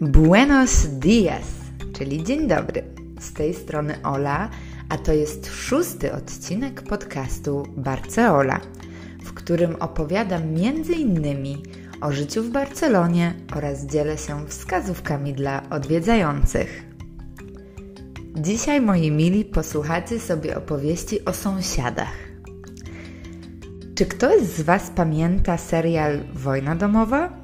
Buenos dias, czyli dzień dobry. Z tej strony Ola, a to jest szósty odcinek podcastu Barceola, w którym opowiadam innymi o życiu w Barcelonie oraz dzielę się wskazówkami dla odwiedzających. Dzisiaj, moi mili, posłuchacie sobie opowieści o sąsiadach. Czy ktoś z Was pamięta serial Wojna domowa?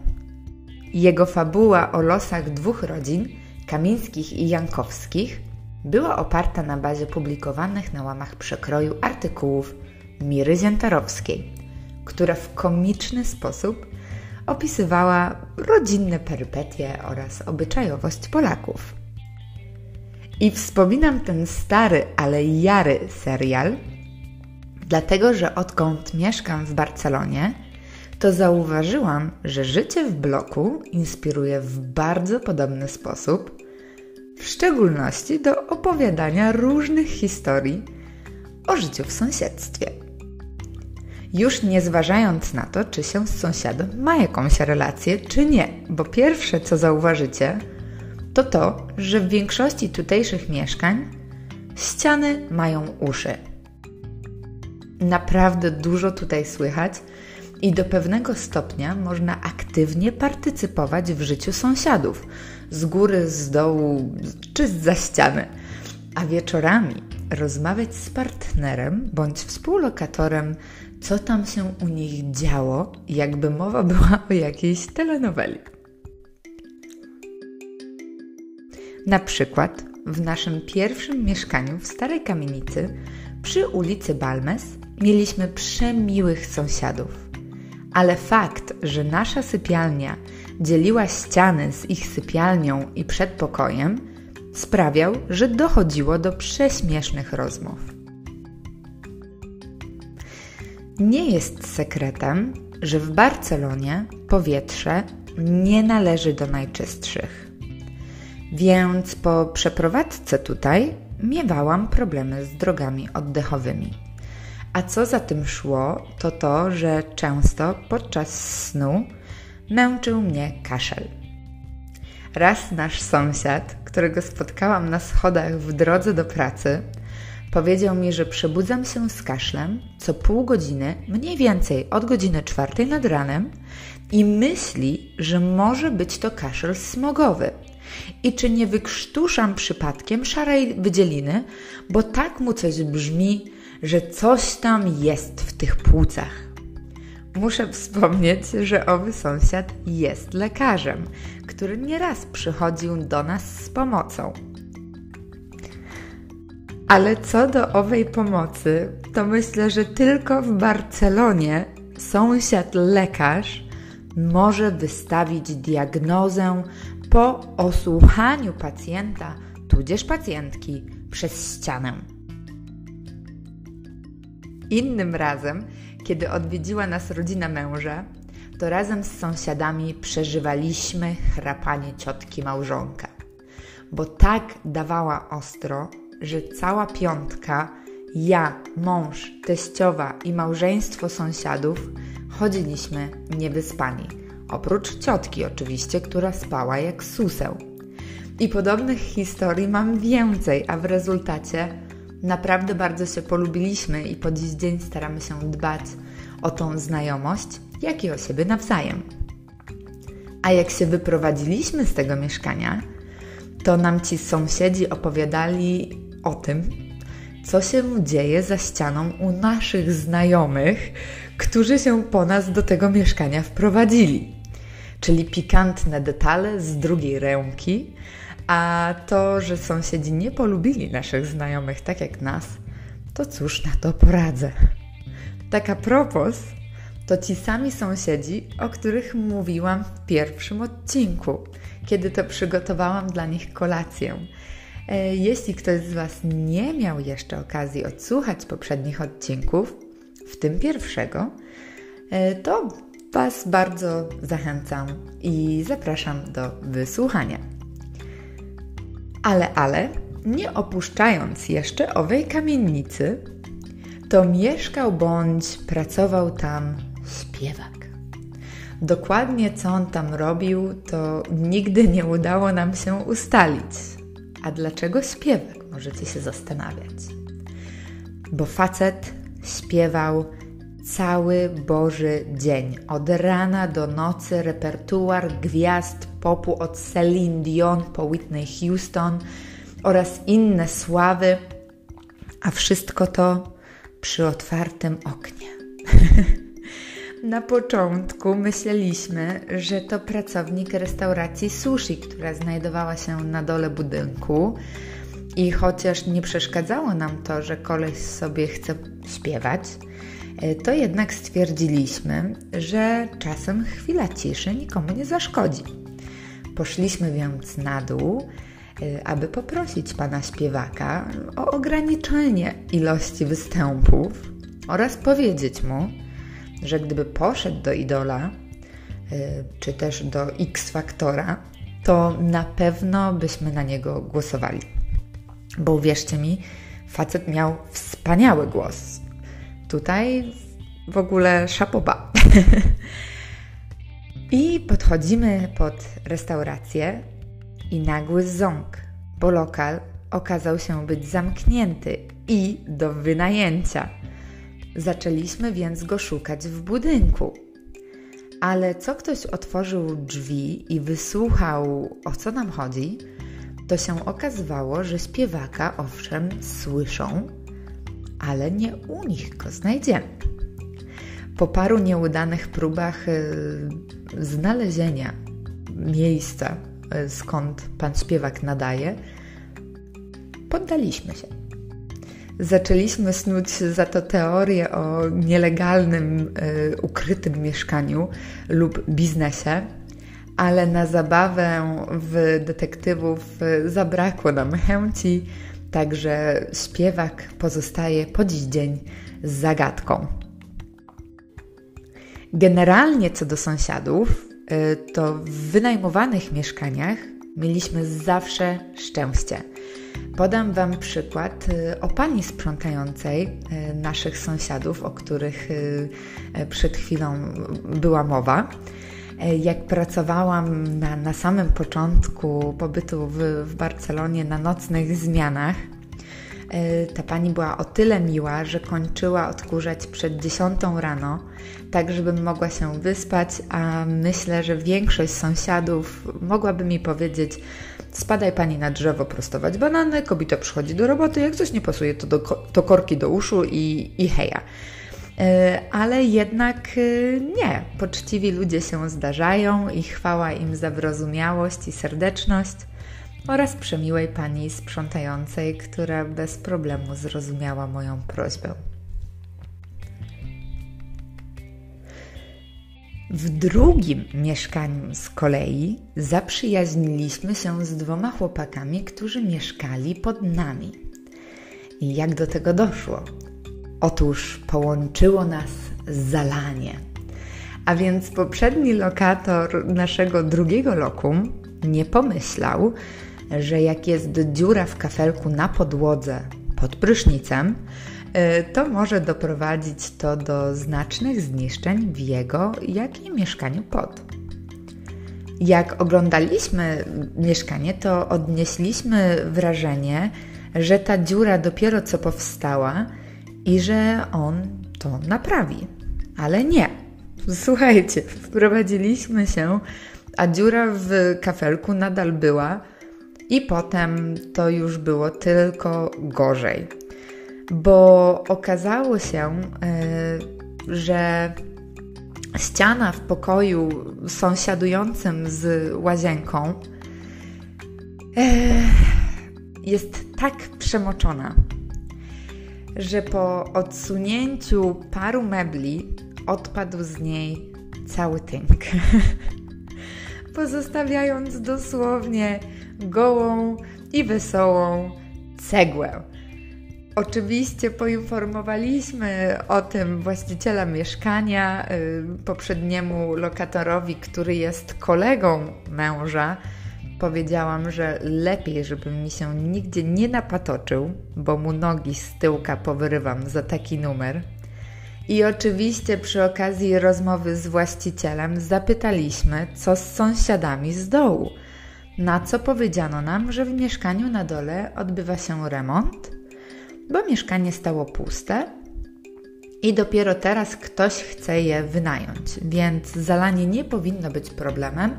Jego fabuła o losach dwóch rodzin, Kamińskich i Jankowskich, była oparta na bazie publikowanych na łamach przekroju artykułów Miry Ziętarowskiej, która w komiczny sposób opisywała rodzinne perypetie oraz obyczajowość Polaków. I wspominam ten stary, ale jary serial, dlatego że odkąd mieszkam w Barcelonie, to zauważyłam, że życie w bloku inspiruje w bardzo podobny sposób, w szczególności do opowiadania różnych historii o życiu w sąsiedztwie. Już nie zważając na to, czy się z sąsiadem ma jakąś relację, czy nie, bo pierwsze co zauważycie, to to, że w większości tutejszych mieszkań ściany mają uszy. Naprawdę dużo tutaj słychać i do pewnego stopnia można aktywnie partycypować w życiu sąsiadów z góry, z dołu czy za ściany. A wieczorami rozmawiać z partnerem bądź współlokatorem, co tam się u nich działo, jakby mowa była o jakiejś telenoweli. Na przykład w naszym pierwszym mieszkaniu w Starej Kamienicy przy ulicy Balmes mieliśmy przemiłych sąsiadów. Ale fakt, że nasza sypialnia dzieliła ściany z ich sypialnią i przedpokojem, sprawiał, że dochodziło do prześmiesznych rozmów. Nie jest sekretem, że w Barcelonie powietrze nie należy do najczystszych. Więc po przeprowadzce tutaj miewałam problemy z drogami oddechowymi. A co za tym szło, to to, że często podczas snu męczył mnie kaszel. Raz nasz sąsiad, którego spotkałam na schodach w drodze do pracy, powiedział mi, że przebudzam się z kaszlem co pół godziny, mniej więcej od godziny czwartej nad ranem i myśli, że może być to kaszel smogowy. I czy nie wykrztuszam przypadkiem szarej wydzieliny, bo tak mu coś brzmi, że coś tam jest w tych płucach. Muszę wspomnieć, że owy sąsiad jest lekarzem, który nieraz przychodził do nas z pomocą. Ale co do owej pomocy, to myślę, że tylko w Barcelonie sąsiad lekarz może wystawić diagnozę po osłuchaniu pacjenta, tudzież pacjentki, przez ścianę. Innym razem, kiedy odwiedziła nas rodzina męża, to razem z sąsiadami przeżywaliśmy chrapanie ciotki małżonka, bo tak dawała ostro, że cała piątka, ja, mąż, teściowa i małżeństwo sąsiadów chodziliśmy niewyspani. Oprócz ciotki oczywiście, która spała jak suseł. I podobnych historii mam więcej, a w rezultacie naprawdę bardzo się polubiliśmy i po dziś dzień staramy się dbać o tą znajomość, jak i o siebie nawzajem. A jak się wyprowadziliśmy z tego mieszkania, to nam ci sąsiedzi opowiadali o tym, co się dzieje za ścianą u naszych znajomych, którzy się po nas do tego mieszkania wprowadzili. Czyli pikantne detale z drugiej ręki, a to, że sąsiedzi nie polubili naszych znajomych tak jak nas, to cóż na to poradzę. Taka propos, to ci sami sąsiedzi, o których mówiłam w pierwszym odcinku, kiedy to przygotowałam dla nich kolację. E, jeśli ktoś z Was nie miał jeszcze okazji odsłuchać poprzednich odcinków, w tym pierwszego, e, to Was bardzo zachęcam i zapraszam do wysłuchania. Ale, ale, nie opuszczając jeszcze owej kamienicy, to mieszkał bądź pracował tam śpiewak. Dokładnie co on tam robił, to nigdy nie udało nam się ustalić. A dlaczego śpiewak, możecie się zastanawiać. Bo facet śpiewał cały Boży dzień. Od rana do nocy repertuar gwiazd popu od Celine Dion po Whitney Houston oraz inne sławy, a wszystko to przy otwartym oknie. Na początku myśleliśmy, że to pracownik restauracji sushi, która znajdowała się na dole budynku. I chociaż nie przeszkadzało nam to, że koleś sobie chce śpiewać, to jednak stwierdziliśmy, że czasem chwila ciszy nikomu nie zaszkodzi. Poszliśmy więc na dół, e, aby poprosić pana śpiewaka o ograniczenie ilości występów oraz powiedzieć mu, że gdyby poszedł do idola, y, czy też do X Faktora, to na pewno byśmy na niego głosowali. Bo uwierzcie mi, facet miał wspaniały głos. Tutaj w ogóle szapoba. I podchodzimy pod restaurację i nagły ząg, bo lokal okazał się być zamknięty i do wynajęcia. Zaczęliśmy więc go szukać w budynku. Ale co ktoś otworzył drzwi i wysłuchał, o co nam chodzi, to się okazywało, że śpiewaka owszem słyszą, ale nie u nich go znajdziemy. Po paru nieudanych próbach yy, znalezienia miejsca, yy, skąd pan śpiewak nadaje, poddaliśmy się zaczęliśmy snuć za to teorię o nielegalnym, y, ukrytym mieszkaniu lub biznesie, ale na zabawę w detektywów y, zabrakło nam chęci, także śpiewak pozostaje po dziś dzień zagadką. Generalnie co do sąsiadów, y, to w wynajmowanych mieszkaniach mieliśmy zawsze szczęście. Podam Wam przykład y, o pani sprzątającej y, naszych sąsiadów, o których przed chwilą była mowa. Jak pracowałam na, na samym początku pobytu w, w Barcelonie na nocnych zmianach, ta pani była o tyle miła, że kończyła odkurzać przed 10 rano, tak żebym mogła się wyspać, a myślę, że większość sąsiadów mogłaby mi powiedzieć, Spadaj pani na drzewo prostować banany, kobieta przychodzi do roboty, jak coś nie pasuje, to, do, to korki do uszu i, i heja. E, ale jednak e, nie. Poczciwi ludzie się zdarzają i chwała im za wyrozumiałość i serdeczność oraz przemiłej pani sprzątającej, która bez problemu zrozumiała moją prośbę. W drugim mieszkaniu z kolei zaprzyjaźniliśmy się z dwoma chłopakami, którzy mieszkali pod nami. I jak do tego doszło? Otóż połączyło nas zalanie. A więc poprzedni lokator naszego drugiego lokum nie pomyślał, że jak jest dziura w kafelku na podłodze pod prysznicem, E, to może doprowadzić to do znacznych zniszczeń w jego, jak i mieszkaniu pod. Jak oglądaliśmy mieszkanie, to odnieśliśmy wrażenie, że ta dziura dopiero co powstała i że on to naprawi. Ale nie. Słuchajcie, wprowadziliśmy się, a dziura w kafelku nadal była, i potem to już było tylko gorzej bo okazało się, e, że ściana w pokoju sąsiadującym z łazienką e, jest tak przemoczona, że po odsunięciu paru mebli odpadł z niej cały tynk, pozostawiając dosłownie gołą i wesołą cegłę. Oczywiście poinformowaliśmy o tym właściciela mieszkania, y, poprzedniemu lokatorowi, który jest kolegą męża. Powiedziałam, że lepiej, żeby mi się nigdzie nie napatoczył, bo mu nogi z tyłka powyrywam za taki numer. I oczywiście przy okazji rozmowy z właścicielem zapytaliśmy, co z sąsiadami z dołu. Na co powiedziano nam, że w mieszkaniu na dole odbywa się remont, bo mieszkanie stało puste i dopiero teraz ktoś chce je wynająć, więc zalanie nie powinno być problemem,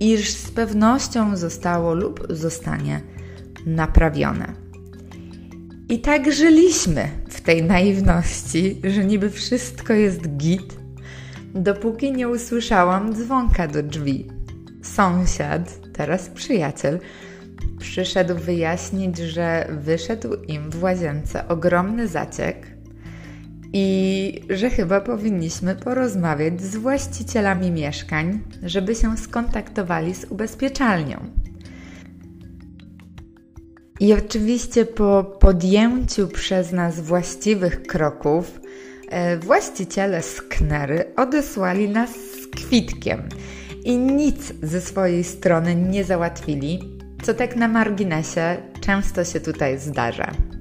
iż z pewnością zostało lub zostanie naprawione. I tak żyliśmy w tej naiwności, że niby wszystko jest git, dopóki nie usłyszałam dzwonka do drzwi. Sąsiad, teraz przyjaciel, przyszedł wyjaśnić, że wyszedł im w łazience ogromny zaciek i że chyba powinniśmy porozmawiać z właścicielami mieszkań, żeby się skontaktowali z ubezpieczalnią. I oczywiście po podjęciu przez nas właściwych kroków, e, właściciele sknery odesłali nas z kwitkiem i nic ze swojej strony nie załatwili, co tak na marginesie często się tutaj zdarza.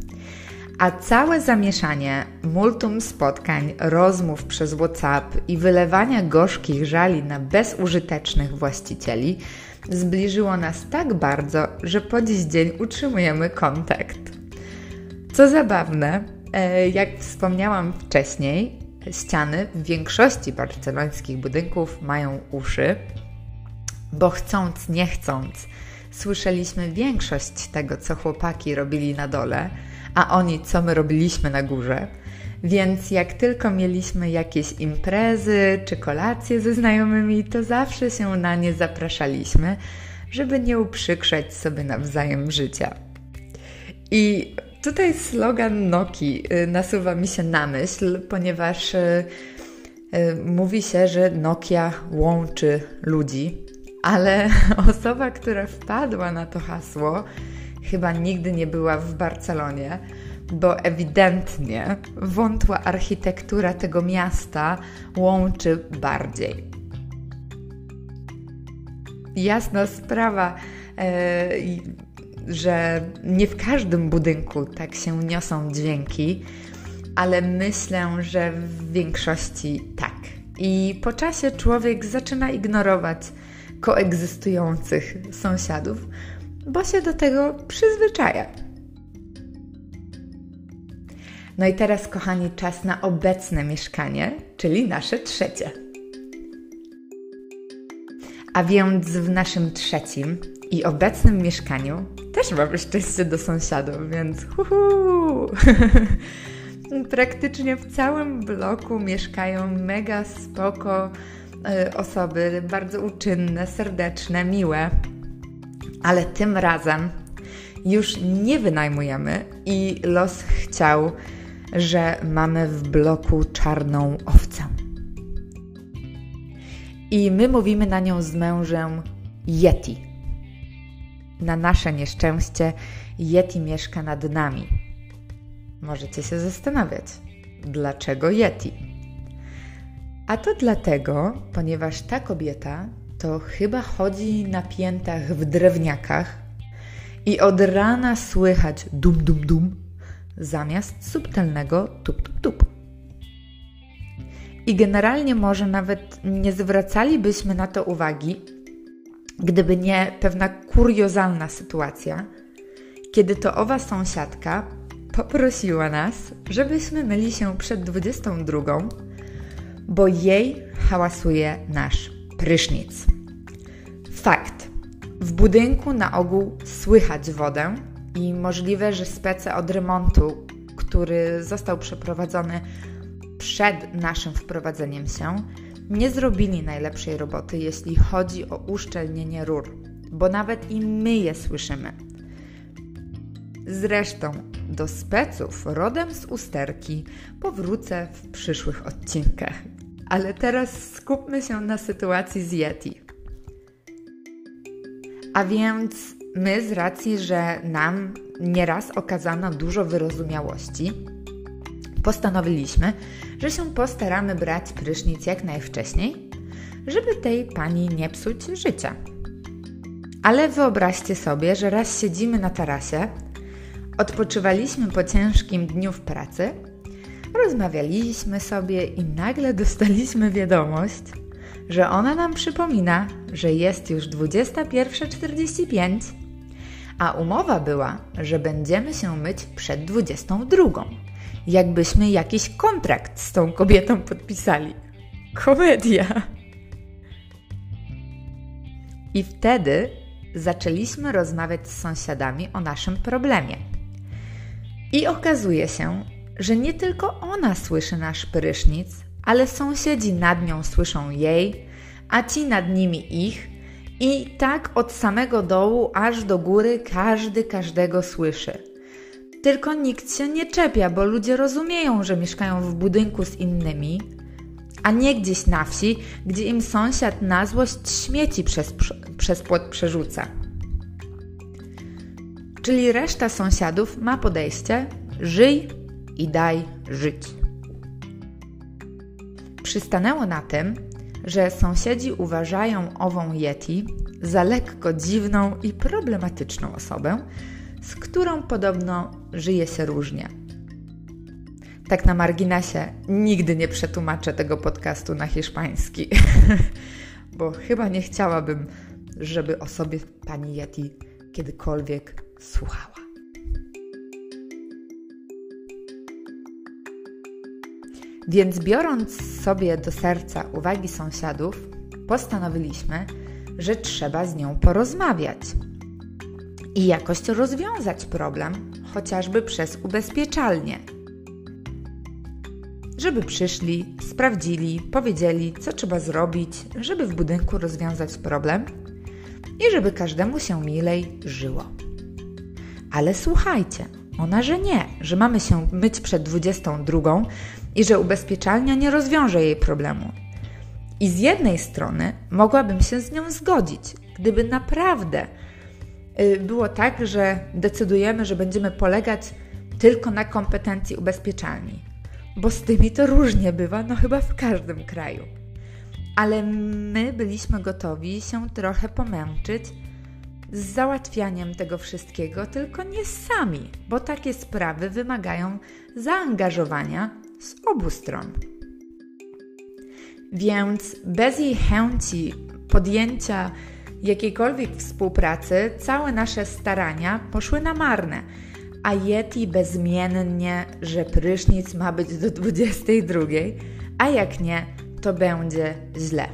A całe zamieszanie, multum spotkań, rozmów przez WhatsApp i wylewania gorzkich żali na bezużytecznych właścicieli zbliżyło nas tak bardzo, że po dziś dzień utrzymujemy kontakt. Co zabawne, e, jak wspomniałam wcześniej, ściany w większości barcelońskich budynków mają uszy, bo chcąc, nie chcąc, słyszeliśmy większość tego, co chłopaki robili na dole, a oni, co my robiliśmy na górze. Więc jak tylko mieliśmy jakieś imprezy czy kolacje ze znajomymi, to zawsze się na nie zapraszaliśmy, żeby nie uprzykrzać sobie nawzajem życia. I tutaj slogan Noki y, nasuwa mi się na myśl, ponieważ y, y, mówi się, że Nokia łączy ludzi, ale osoba, która wpadła na to hasło, chyba nigdy nie była w Barcelonie bo ewidentnie wątła architektura tego miasta łączy bardziej. Jasna sprawa, e, że nie w każdym budynku tak się niosą dźwięki, ale myślę, że w większości tak. I po czasie człowiek zaczyna ignorować koegzystujących sąsiadów, bo się do tego przyzwyczaja. No i teraz, kochani, czas na obecne mieszkanie, czyli nasze trzecie. A więc w naszym trzecim i obecnym mieszkaniu też mamy szczęście do sąsiadów, więc huhu! Praktycznie w całym bloku mieszkają mega spoko y, osoby, bardzo uczynne, serdeczne, miłe. Ale tym razem już nie wynajmujemy i los chciał że mamy w bloku czarną owcę. I my mówimy na nią z mężem Yeti. Na nasze nieszczęście Yeti mieszka nad nami. Możecie się zastanawiać, dlaczego Yeti? A to dlatego, ponieważ ta kobieta to chyba chodzi na piętach w drewniakach i od rana słychać dum dum dum zamiast subtelnego tup-tup-tup. I generalnie może nawet nie zwracalibyśmy na to uwagi, gdyby nie pewna kuriozalna sytuacja, kiedy to owa sąsiadka poprosiła nas, żebyśmy myli się przed 22, bo jej hałasuje nasz prysznic. Fakt. W budynku na ogół słychać wodę, i możliwe, że spece od remontu, który został przeprowadzony przed naszym wprowadzeniem się, nie zrobili najlepszej roboty, jeśli chodzi o uszczelnienie rur, bo nawet i my je słyszymy. Zresztą do speców rodem z usterki powrócę w przyszłych odcinkach. Ale teraz skupmy się na sytuacji z Yeti. A więc my z racji, że nam nieraz okazano dużo wyrozumiałości, postanowiliśmy, że się postaramy brać prysznic jak najwcześniej, żeby tej pani nie psuć życia. Ale wyobraźcie sobie, że raz siedzimy na tarasie, odpoczywaliśmy po ciężkim dniu w pracy, Rozmawialiśmy sobie i nagle dostaliśmy wiadomość, że ona nam przypomina, że jest już 21.45, a umowa była, że będziemy się myć przed 22. Jakbyśmy jakiś kontrakt z tą kobietą podpisali. Komedia. I wtedy zaczęliśmy rozmawiać z sąsiadami o naszym problemie. I okazuje się, że nie tylko ona słyszy nasz prysznic, ale sąsiedzi nad nią słyszą jej, a ci nad nimi ich, i tak od samego dołu aż do góry każdy każdego słyszy. Tylko nikt się nie czepia, bo ludzie rozumieją, że mieszkają w budynku z innymi, a nie gdzieś na wsi, gdzie im sąsiad na złość śmieci przez, przez płot przerzuca. Czyli reszta sąsiadów ma podejście: żyj i daj żyć. Przystanęło na tym, że sąsiedzi uważają ową Yeti za lekko dziwną i problematyczną osobę, z którą podobno żyje się różnie. Tak na marginesie, nigdy nie przetłumaczę tego podcastu na hiszpański, bo chyba nie chciałabym, żeby o sobie pani Yeti kiedykolwiek słuchała. Więc biorąc sobie do serca uwagi sąsiadów, postanowiliśmy, że trzeba z nią porozmawiać i jakoś rozwiązać problem, chociażby przez ubezpieczalnię. Żeby przyszli, sprawdzili, powiedzieli, co trzeba zrobić, żeby w budynku rozwiązać problem i żeby każdemu się milej żyło. Ale słuchajcie, ona, że nie, że mamy się myć przed 22 i że ubezpieczalnia nie rozwiąże jej problemu. I z jednej strony mogłabym się z nią zgodzić, gdyby naprawdę y, było tak, że decydujemy, że będziemy polegać tylko na kompetencji ubezpieczalni. Bo z tymi to różnie bywa, no chyba w każdym kraju. Ale my byliśmy gotowi się trochę pomęczyć z załatwianiem tego wszystkiego, tylko nie sami, bo takie sprawy wymagają zaangażowania z obu stron. Więc bez jej chęci podjęcia jakiejkolwiek współpracy, całe nasze starania poszły na marne, a Yeti bezmiennie, że prysznic ma być do 22, a jak nie, to będzie źle.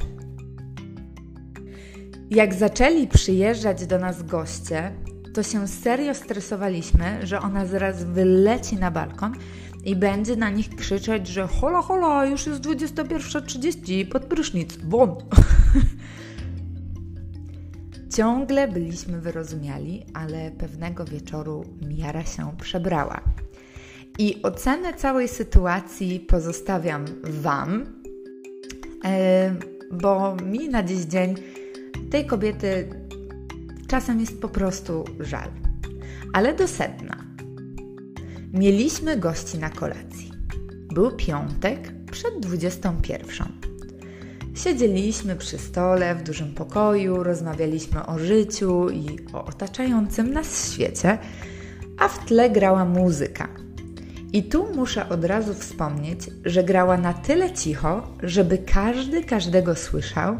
Jak zaczęli przyjeżdżać do nas goście, to się serio stresowaliśmy, że ona zaraz wyleci na balkon i będzie na nich krzyczeć, że hola hola, już jest 21.30, pod prysznic, won! Ciągle byliśmy wyrozumiali, ale pewnego wieczoru miara się przebrała. I ocenę całej sytuacji pozostawiam Wam, e, bo mi na dziś dzień tej kobiety czasem jest po prostu żal. Ale do sedna. Mieliśmy gości na kolacji. Był piątek przed 21. Siedzieliśmy przy stole w dużym pokoju, rozmawialiśmy o życiu i o otaczającym nas świecie, a w tle grała muzyka. I tu muszę od razu wspomnieć, że grała na tyle cicho, żeby każdy każdego słyszał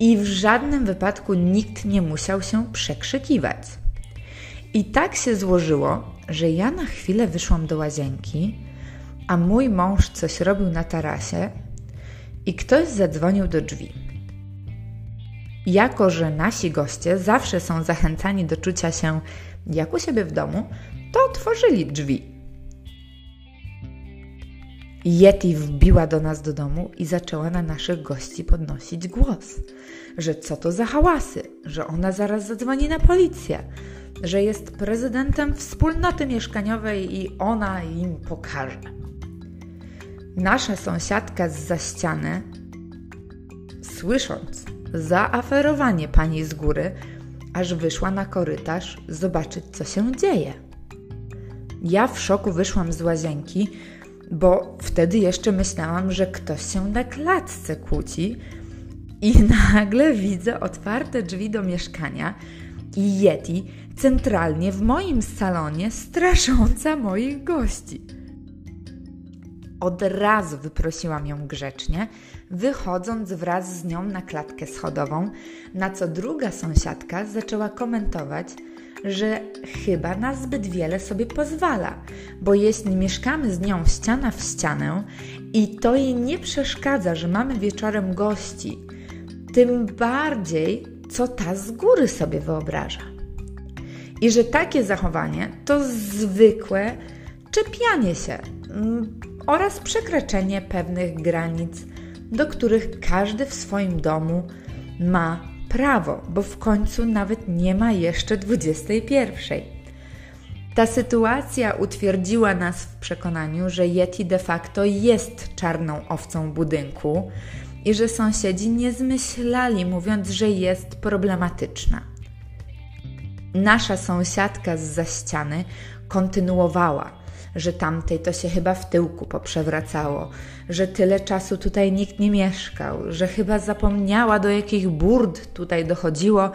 i w żadnym wypadku nikt nie musiał się przekrzykiwać. I tak się złożyło, że ja na chwilę wyszłam do łazienki, a mój mąż coś robił na tarasie i ktoś zadzwonił do drzwi. Jako, że nasi goście zawsze są zachęcani do czucia się jak u siebie w domu, to otworzyli drzwi. Yeti wbiła do nas do domu i zaczęła na naszych gości podnosić głos, że co to za hałasy, że ona zaraz zadzwoni na policję, że jest prezydentem wspólnoty mieszkaniowej i ona im pokaże. Nasza sąsiadka z za ściany, słysząc zaaferowanie pani z góry, aż wyszła na korytarz zobaczyć, co się dzieje. Ja w szoku wyszłam z łazienki, bo wtedy jeszcze myślałam, że ktoś się na klatce kłóci, i nagle widzę otwarte drzwi do mieszkania i Yeti centralnie w moim salonie strasząca moich gości. od razu wyprosiłam ją grzecznie, wychodząc wraz z nią na klatkę schodową, na co druga sąsiadka zaczęła komentować, że chyba na zbyt wiele sobie pozwala, bo jeśli mieszkamy z nią ściana w ścianę i to jej nie przeszkadza, że mamy wieczorem gości, tym bardziej co ta z góry sobie wyobraża. I że takie zachowanie to zwykłe czepianie się mm, oraz przekraczanie pewnych granic, do których każdy w swoim domu ma prawo, bo w końcu nawet nie ma jeszcze 21. Ta sytuacja utwierdziła nas w przekonaniu, że Yeti de facto jest czarną owcą budynku i że sąsiedzi nie zmyślali, mówiąc, że jest problematyczna. Nasza sąsiadka z za ściany kontynuowała, że tamtej to się chyba w tyłku poprzewracało, że tyle czasu tutaj nikt nie mieszkał, że chyba zapomniała do jakich burd tutaj dochodziło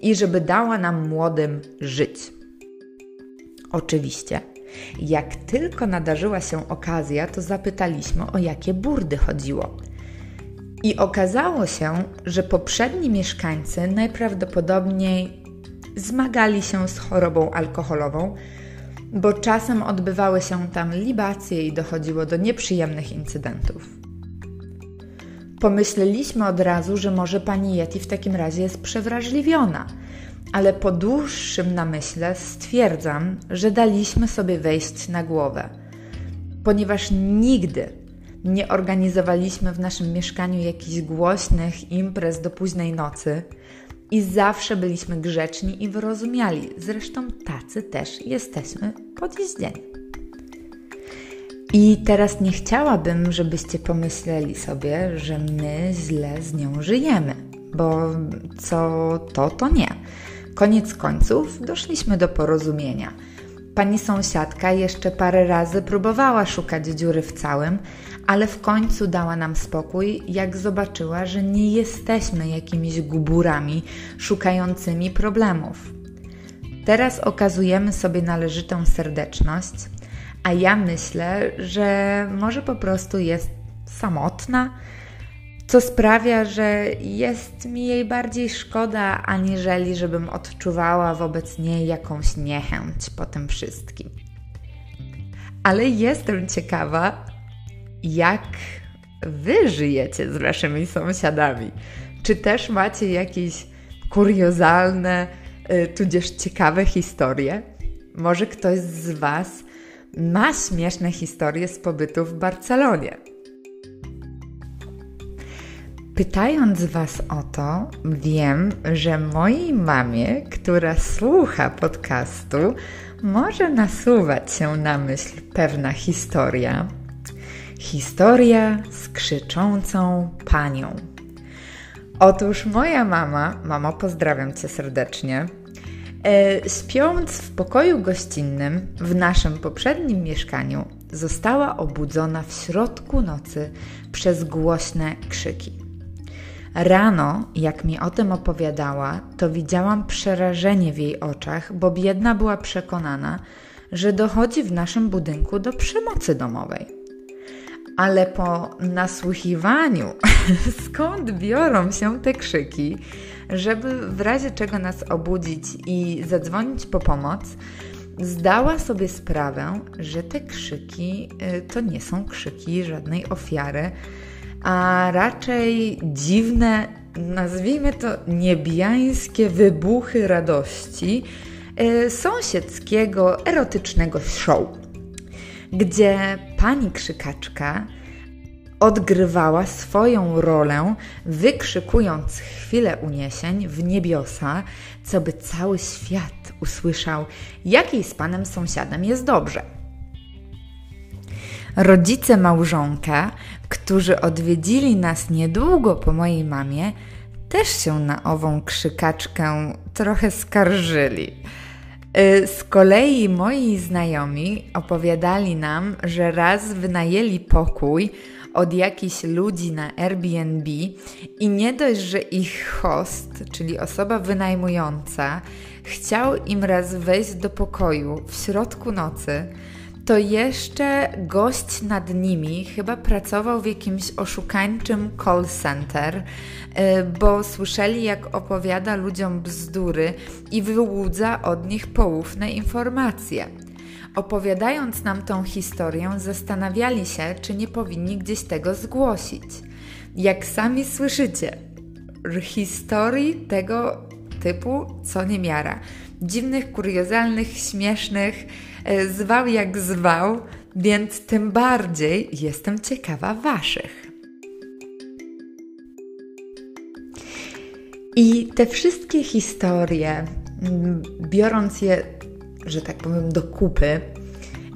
i żeby dała nam młodym żyć. Oczywiście, jak tylko nadarzyła się okazja, to zapytaliśmy o jakie burdy chodziło. I okazało się, że poprzedni mieszkańcy najprawdopodobniej zmagali się z chorobą alkoholową, bo czasem odbywały się tam libacje i dochodziło do nieprzyjemnych incydentów. Pomyśleliśmy od razu, że może pani Yeti w takim razie jest przewrażliwiona, ale po dłuższym namyśle stwierdzam, że daliśmy sobie wejść na głowę, ponieważ nigdy nie organizowaliśmy w naszym mieszkaniu jakichś głośnych imprez do późnej nocy i zawsze byliśmy grzeczni i wyrozumiali. Zresztą tacy też jesteśmy po dziś dzień. I teraz nie chciałabym, żebyście pomyśleli sobie, że my źle z nią żyjemy, bo co to, to nie. Koniec końców doszliśmy do porozumienia. Pani sąsiadka jeszcze parę razy próbowała szukać dziury w całym, ale w końcu dała nam spokój, jak zobaczyła, że nie jesteśmy jakimiś guburami szukającymi problemów. Teraz okazujemy sobie należytą serdeczność, a ja myślę, że może po prostu jest samotna, co sprawia, że jest mi jej bardziej szkoda, aniżeli żebym odczuwała wobec niej jakąś niechęć po tym wszystkim. Ale jestem ciekawa, jak wy żyjecie z waszymi sąsiadami. Czy też macie jakieś kuriozalne, y, tudzież ciekawe historie? Może ktoś z Was ma śmieszne historie z pobytu w Barcelonie. Pytając Was o to, wiem, że mojej mamie, która słucha podcastu, może nasuwać się na myśl pewna historia, Historia z krzyczącą panią. Otóż moja mama, mamo, pozdrawiam cię serdecznie, e, śpiąc w pokoju gościnnym w naszym poprzednim mieszkaniu, została obudzona w środku nocy przez głośne krzyki. Rano, jak mi o tym opowiadała, to widziałam przerażenie w jej oczach, bo biedna była przekonana, że dochodzi w naszym budynku do przemocy domowej. Ale po nasłuchiwaniu, skąd biorą się te krzyki, żeby w razie czego nas obudzić i zadzwonić po pomoc, zdała sobie sprawę, że te krzyki y, to nie są krzyki żadnej ofiary, a raczej dziwne, nazwijmy to niebiańskie wybuchy radości y, sąsiedzkiego erotycznego show gdzie pani krzykaczka odgrywała swoją rolę, wykrzykując chwilę uniesień w niebiosa, co by cały świat usłyszał, jakiej z panem sąsiadem jest dobrze. Rodzice małżonka, którzy odwiedzili nas niedługo po mojej mamie, też się na ową krzykaczkę trochę skarżyli. Y, z kolei moi znajomi opowiadali nam, że raz wynajęli pokój od jakichś ludzi na Airbnb i nie dość, że ich host, czyli osoba wynajmująca, chciał im raz wejść do pokoju w środku nocy, to jeszcze gość nad nimi chyba pracował w jakimś oszukańczym call center, y, bo słyszeli, jak opowiada ludziom bzdury i wyłudza od nich poufne informacje. Opowiadając nam tą historię, zastanawiali się, czy nie powinni gdzieś tego zgłosić. Jak sami słyszycie, historii tego typu co niemiara. Dziwnych, kuriozalnych, śmiesznych, zwał jak zwał, więc tym bardziej jestem ciekawa Waszych. I te wszystkie historie, biorąc je, że tak powiem, do kupy,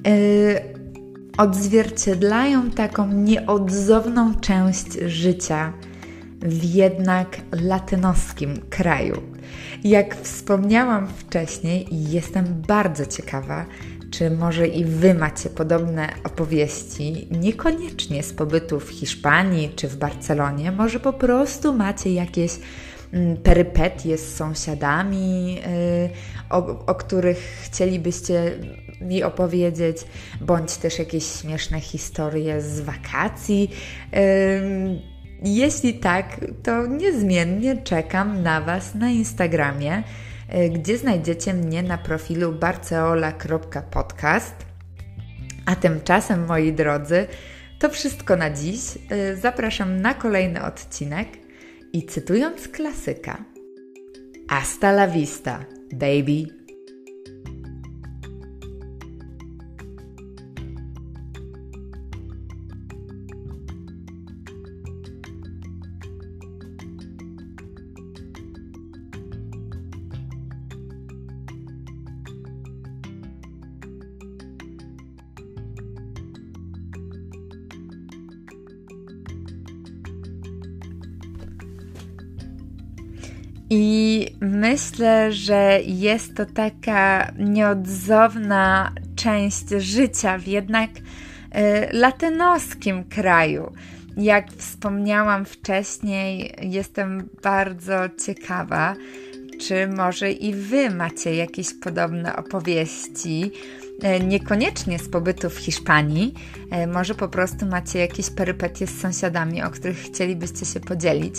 yy, odzwierciedlają taką nieodzowną część życia w jednak latynoskim kraju. Jak wspomniałam wcześniej, jestem bardzo ciekawa, czy może i Wy macie podobne opowieści, niekoniecznie z pobytu w Hiszpanii czy w Barcelonie, może po prostu macie jakieś mm, perypetie z sąsiadami, y, o, o których chcielibyście mi opowiedzieć, bądź też jakieś śmieszne historie z wakacji. Jeśli tak, to niezmiennie czekam na Was na Instagramie, gdzie znajdziecie mnie na profilu barceola.podcast. A tymczasem, moi drodzy, to wszystko na dziś. Y, zapraszam na kolejny odcinek i cytując klasyka: Hasta la vista, baby. Myślę, że jest to taka nieodzowna część życia w jednak y, latynoskim kraju. Jak wspomniałam wcześniej, jestem bardzo ciekawa, czy może i Wy macie jakieś podobne opowieści, y, niekoniecznie z pobytu w Hiszpanii, y, może po prostu macie jakieś perypetie z sąsiadami, o których chcielibyście się podzielić.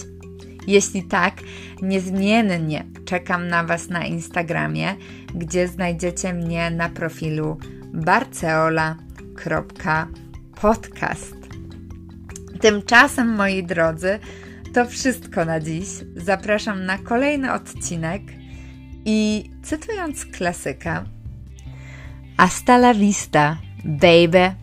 Jeśli tak, niezmiennie czekam na Was na Instagramie, gdzie znajdziecie mnie na profilu barceola.podcast. Tymczasem, moi drodzy, to wszystko na dziś. Zapraszam na kolejny odcinek i cytując klasyka, Hasta la vista, baby.